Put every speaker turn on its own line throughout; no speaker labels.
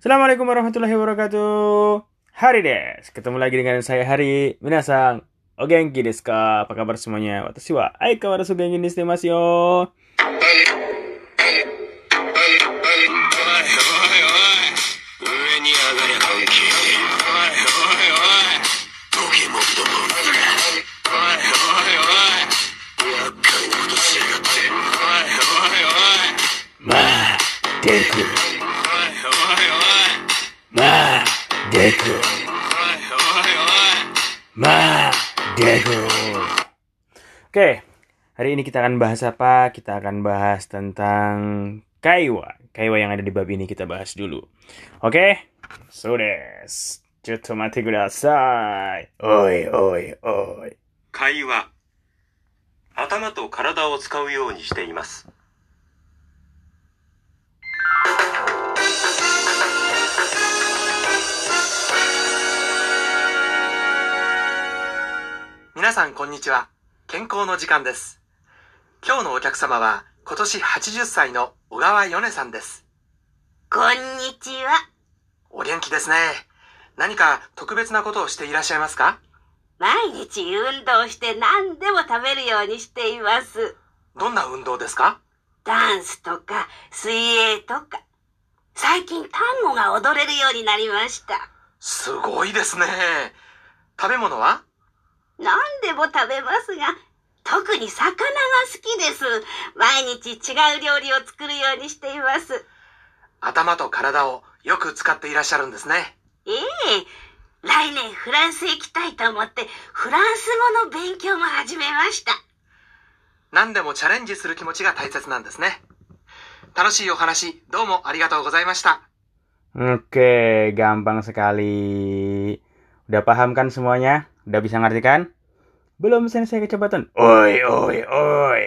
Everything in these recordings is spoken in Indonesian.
Assalamualaikum warahmatullahi wabarakatuh. Hari des, ketemu lagi dengan saya Hari. Minasang, o genki desu ka? Apa kabar semuanya? Watashi wa aikawarasu genki ni shite masu yo. deku.
おいおい
Ma, deku. Oke, hari ini kita akan bahas apa? Kita akan bahas tentang Kaiwa. Kaiwa yang ada di bab ini kita bahas dulu. Oke? So des. Cutto mate kudasai. Oi, oi, oi.
会話頭と体を使うようにしています
皆さんこんにちは。健康の時間です。今日のお客様は今年80歳の小川米さんです。
こんにちは。
お元気ですね。何か特別なことをしていらっしゃいますか？
毎日運動して何でも食べるようにしています。
どんな運動ですか？
ダンスとか水泳とか。最近単語が踊れるようになりました。
すごいですね。食べ物は？
何でも食べますが、特に魚が好きです。毎日違う料理を作るようにしています。
頭と体をよく使っていらっしゃるんですね。
ええ来年フランスへ行きたいと思って、フランス語の勉強も始めました。
何でもチャレンジする気持ちが大切なんですね。楽しいお話、どうもありがとうございました。
Oke, gampang sekali. Udah paham kan semuanya? Udah bisa ngerti kan? Belum sensei kecepatan. Oi, oi, oi.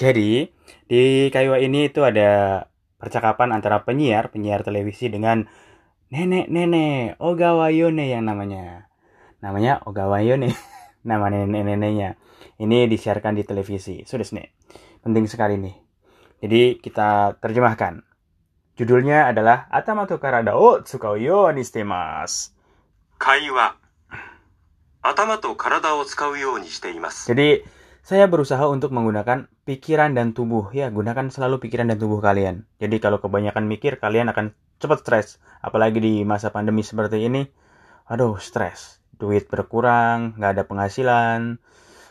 Jadi, di Kaiwa ini itu ada percakapan antara penyiar, penyiar televisi dengan nenek-nenek Ogawa Yone yang namanya. Namanya Ogawa Yone, nama nenek-neneknya. Ini disiarkan di televisi. Sudah nih, penting sekali nih. Jadi kita terjemahkan. Judulnya adalah Atama to Karada o Tsukauyo ni.
Kaiwa. Atama to Karada o Tsukauyo.
Jadi saya berusaha untuk menggunakan pikiran dan tubuh. Ya, gunakan selalu pikiran dan tubuh kalian. Jadi kalau kebanyakan mikir, kalian akan cepat stres. Apalagi di masa pandemi seperti ini. Aduh, stres. Duit berkurang, nggak ada penghasilan.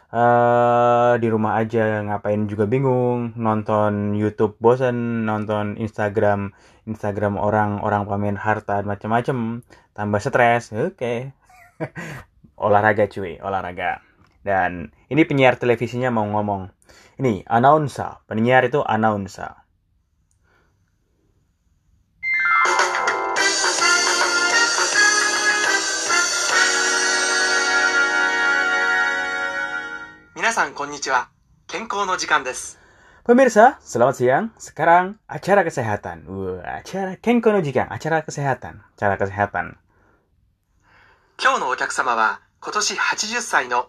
eh di rumah aja ngapain juga bingung. Nonton YouTube bosan, nonton Instagram, Instagram orang orang pamer harta macam-macam. Tambah stres. Oke. olahraga cuy, olahraga. Dan ini penyiar televisinya mau ngomong. Ini announcer, penyiar itu announcer.
皆さんこんにちは。健康の時間です。
Pemirsa, selamat siang. Sekarang acara kesehatan. Wah, acara Kenko no Jikan, acara kesehatan. Acara kesehatan.
今日のお客様は今年80歳の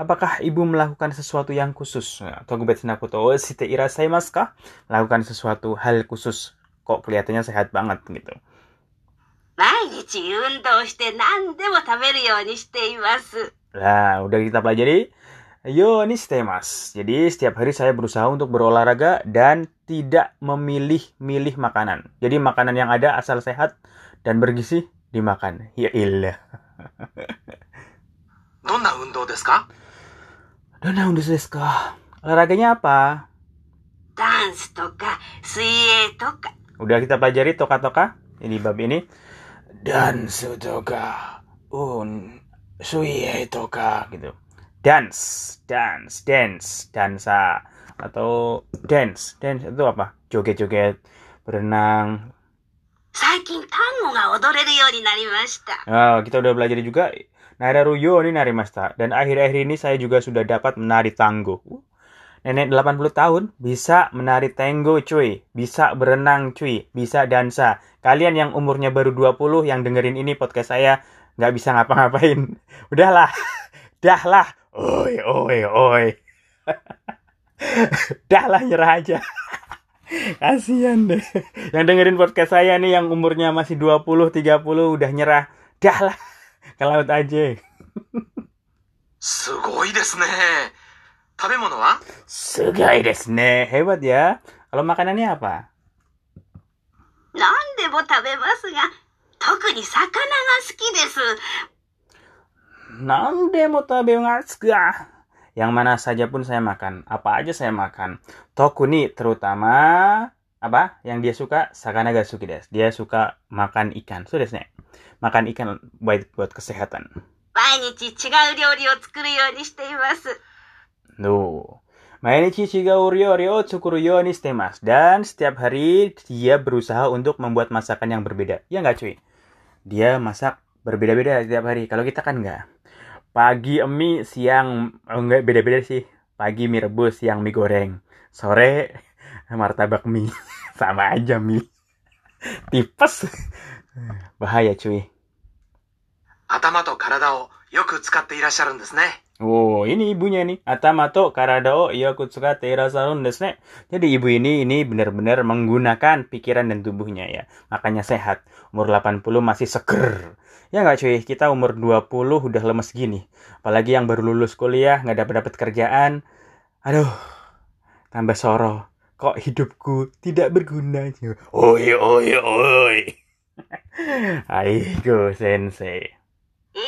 Apakah ibu melakukan sesuatu yang khusus? Togubetsu na koto o shite irasaimasu ka? Melakukan sesuatu hal khusus. Kok kelihatannya sehat banget gitu.
毎日運動して何でも食べるようにしています。
Nah, udah kita pelajari. Yo, ini stemas. Jadi setiap hari saya berusaha untuk berolahraga dan tidak memilih-milih makanan. Jadi makanan yang ada asal sehat dan bergizi dimakan. Ya ilah.
どんな運動ですか
Dona undu desu ka? Olahraganya apa?
ダンスとか水泳とか
Udah kita pelajari toka-toka ini bab ini. Dansu toka, un suie toka gitu. Dance, dance, dance, dansa atau dance, dance itu apa? Joget-joget, berenang.
最近単語が踊れるようになりました。
Ah, kita udah belajar juga Nararuyo ini narimasta dan akhir-akhir ini saya juga sudah dapat menari tango. Nenek 80 tahun bisa menari tango cuy, bisa berenang cuy, bisa dansa. Kalian yang umurnya baru 20 yang dengerin ini podcast saya nggak bisa ngapa-ngapain. Udahlah, dah lah. Oi, oi, oi. dah lah nyerah aja. Kasian deh. Yang dengerin podcast saya nih yang umurnya masih 20, 30 udah nyerah. Dah lah Ke laut aja.
すごいですね。食べ物は
Sugai desu ne. Hebat ya. Kalau makanannya apa?
何でも食べますが、特に魚が好きです。
Nande mo tabeungatsuka. Yang mana saja pun saya makan. Apa aja saya makan. Tokuni terutama apa yang dia suka sakana ga suki desu. Dia suka makan ikan. So desu ne. Makan ikan baik buat kesehatan.
毎日違う料理を作るようにしています。
No. Mainichi chigau ryori o tsukuru yo ni shitemasu. Dan setiap hari dia berusaha untuk membuat masakan yang berbeda. Ya nggak cuy? Dia masak berbeda-beda setiap hari. Kalau kita kan nggak. Pagi mie, siang oh, nggak beda-beda sih. Pagi mie rebus, siang mie goreng. Sore martabak mie. Sama aja mie. Tipes. Bahaya cuy.
頭と体をよく使っていらっしゃるんですね。
Oh, ini ibunya nih. Atamato karada o yaku tsukatte irasarun desu ne. Jadi ibu ini ini benar-benar menggunakan pikiran dan tubuhnya ya. Makanya sehat. Umur 80 masih seger. Ya nggak cuy, kita umur 20 udah lemes gini. Apalagi yang baru lulus kuliah, nggak dapat dapat kerjaan. Aduh, tambah soro. Kok hidupku tidak berguna? Oi, oi, oi. Aigo sensei.
ええ、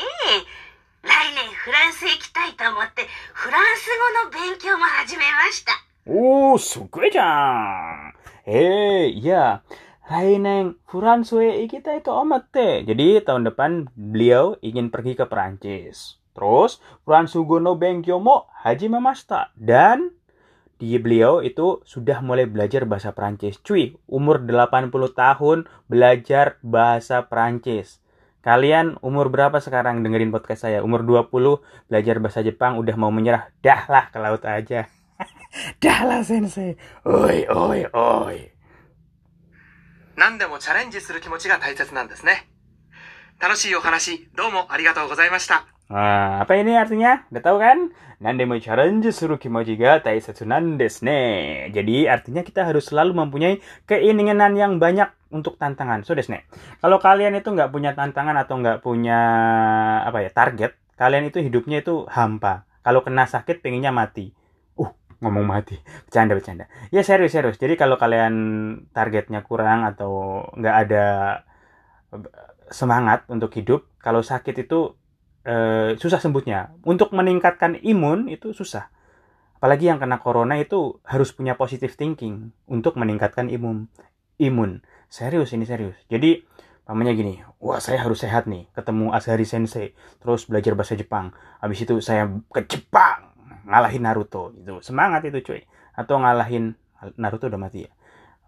来年フランスへ行きたいと思って、フランス語の勉強も始めました。
Oh, sugoi-chan. Eh, iya. Raineng Furansue kita itu omate. Jadi tahun depan beliau ingin pergi ke Perancis. Terus Fransugo no Benkyo mo Haji Mamasta. Dan di beliau itu sudah mulai belajar bahasa Prancis. Cuy, umur 80 tahun belajar bahasa Prancis. Kalian umur berapa sekarang dengerin podcast saya? Umur 20 belajar bahasa Jepang udah mau menyerah. Dah lah ke laut aja. Dah lah sensei. Oi oi oi.
何でもチャレンジする気持ちが大切なんですね。楽しいお話、どうもありがとうございました。
Nah, apa ini artinya? Udah tahu kan? Nande challenge suruh kimoji ga taisatsu nan desu ne. Jadi artinya kita harus selalu mempunyai keinginan yang banyak untuk tantangan. So desu ne. Kalau kalian itu nggak punya tantangan atau nggak punya apa ya target, kalian itu hidupnya itu hampa. Kalau kena sakit pengennya mati. Uh, ngomong mati. Bercanda bercanda. Ya serius serius. Jadi kalau kalian targetnya kurang atau nggak ada eh, semangat untuk hidup, kalau sakit itu eh, susah sembuhnya. Untuk meningkatkan imun itu susah. Apalagi yang kena corona itu harus punya positive thinking untuk meningkatkan imun. Imun. Serius ini serius. Jadi pamannya gini, wah saya harus sehat nih, ketemu Azari Sensei, terus belajar bahasa Jepang. Habis itu saya ke Jepang, ngalahin Naruto itu. Semangat itu cuy. Atau ngalahin Naruto udah mati ya.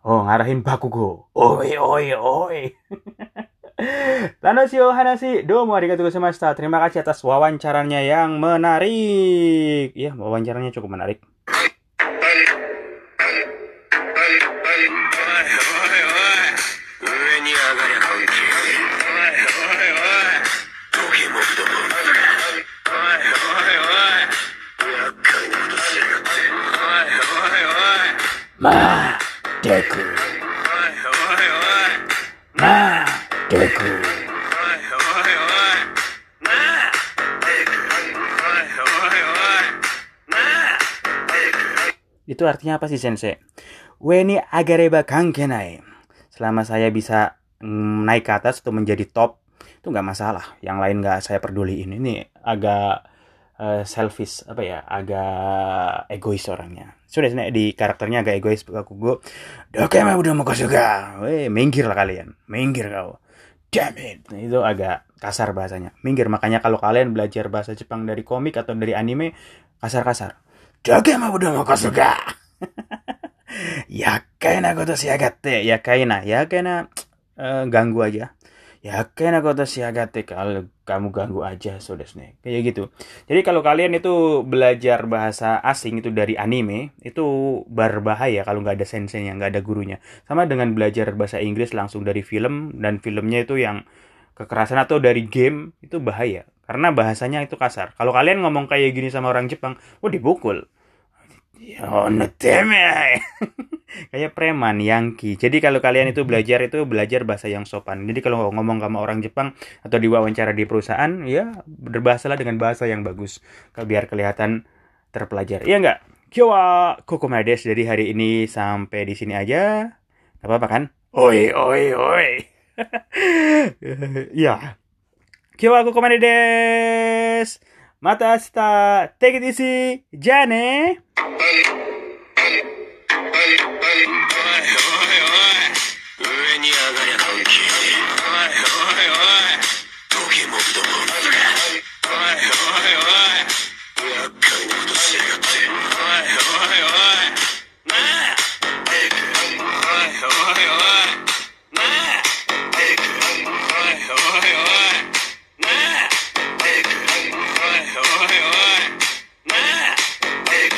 Oh, ngarahin Bakugo. Oi, oi, oi. Tanoshio Hanashi, domo arigatou semesta. Terima kasih atas wawancaranya yang menarik. Ya, wawancaranya cukup menarik. Ma, Deku. Deku. Itu artinya apa sih sensei? Weni agareba kankenai. Selama saya bisa mm, naik ke atas atau menjadi top, itu nggak masalah. Yang lain nggak saya peduliin. Ini agak eh, selfish apa ya? Agak egois orangnya. Sudah sini di karakternya agak egois aku gue. Doke mah udah mau suka. Weh, minggir lah kalian. Minggir kau damn it. Nah, itu agak kasar bahasanya. Minggir, makanya kalau kalian belajar bahasa Jepang dari komik atau dari anime, kasar-kasar. Dogema udah mau kosuga. Yakaina ya, ya Yakaina, yakaina uh, eh, ganggu aja ya aku kota siaga kalau kamu ganggu aja sudah snack kayak gitu. Jadi kalau kalian itu belajar bahasa asing itu dari anime itu berbahaya kalau nggak ada sensei yang nggak ada gurunya. Sama dengan belajar bahasa Inggris langsung dari film dan filmnya itu yang kekerasan atau dari game itu bahaya. Karena bahasanya itu kasar. Kalau kalian ngomong kayak gini sama orang Jepang oh dibukul. Ya, teme. Kayak preman, Yankee. Jadi kalau kalian itu belajar itu belajar bahasa yang sopan. Jadi kalau ngomong sama orang Jepang atau diwawancara di perusahaan, ya berbahasalah dengan bahasa yang bagus. Biar kelihatan terpelajar. Iya enggak? Kyo wa kokomades. Jadi hari ini sampai di sini aja. Gak apa-apa kan? Oi, oi, oi. ya. Kyo wa kokomades. Mata asta. Take it easy. Ja ne.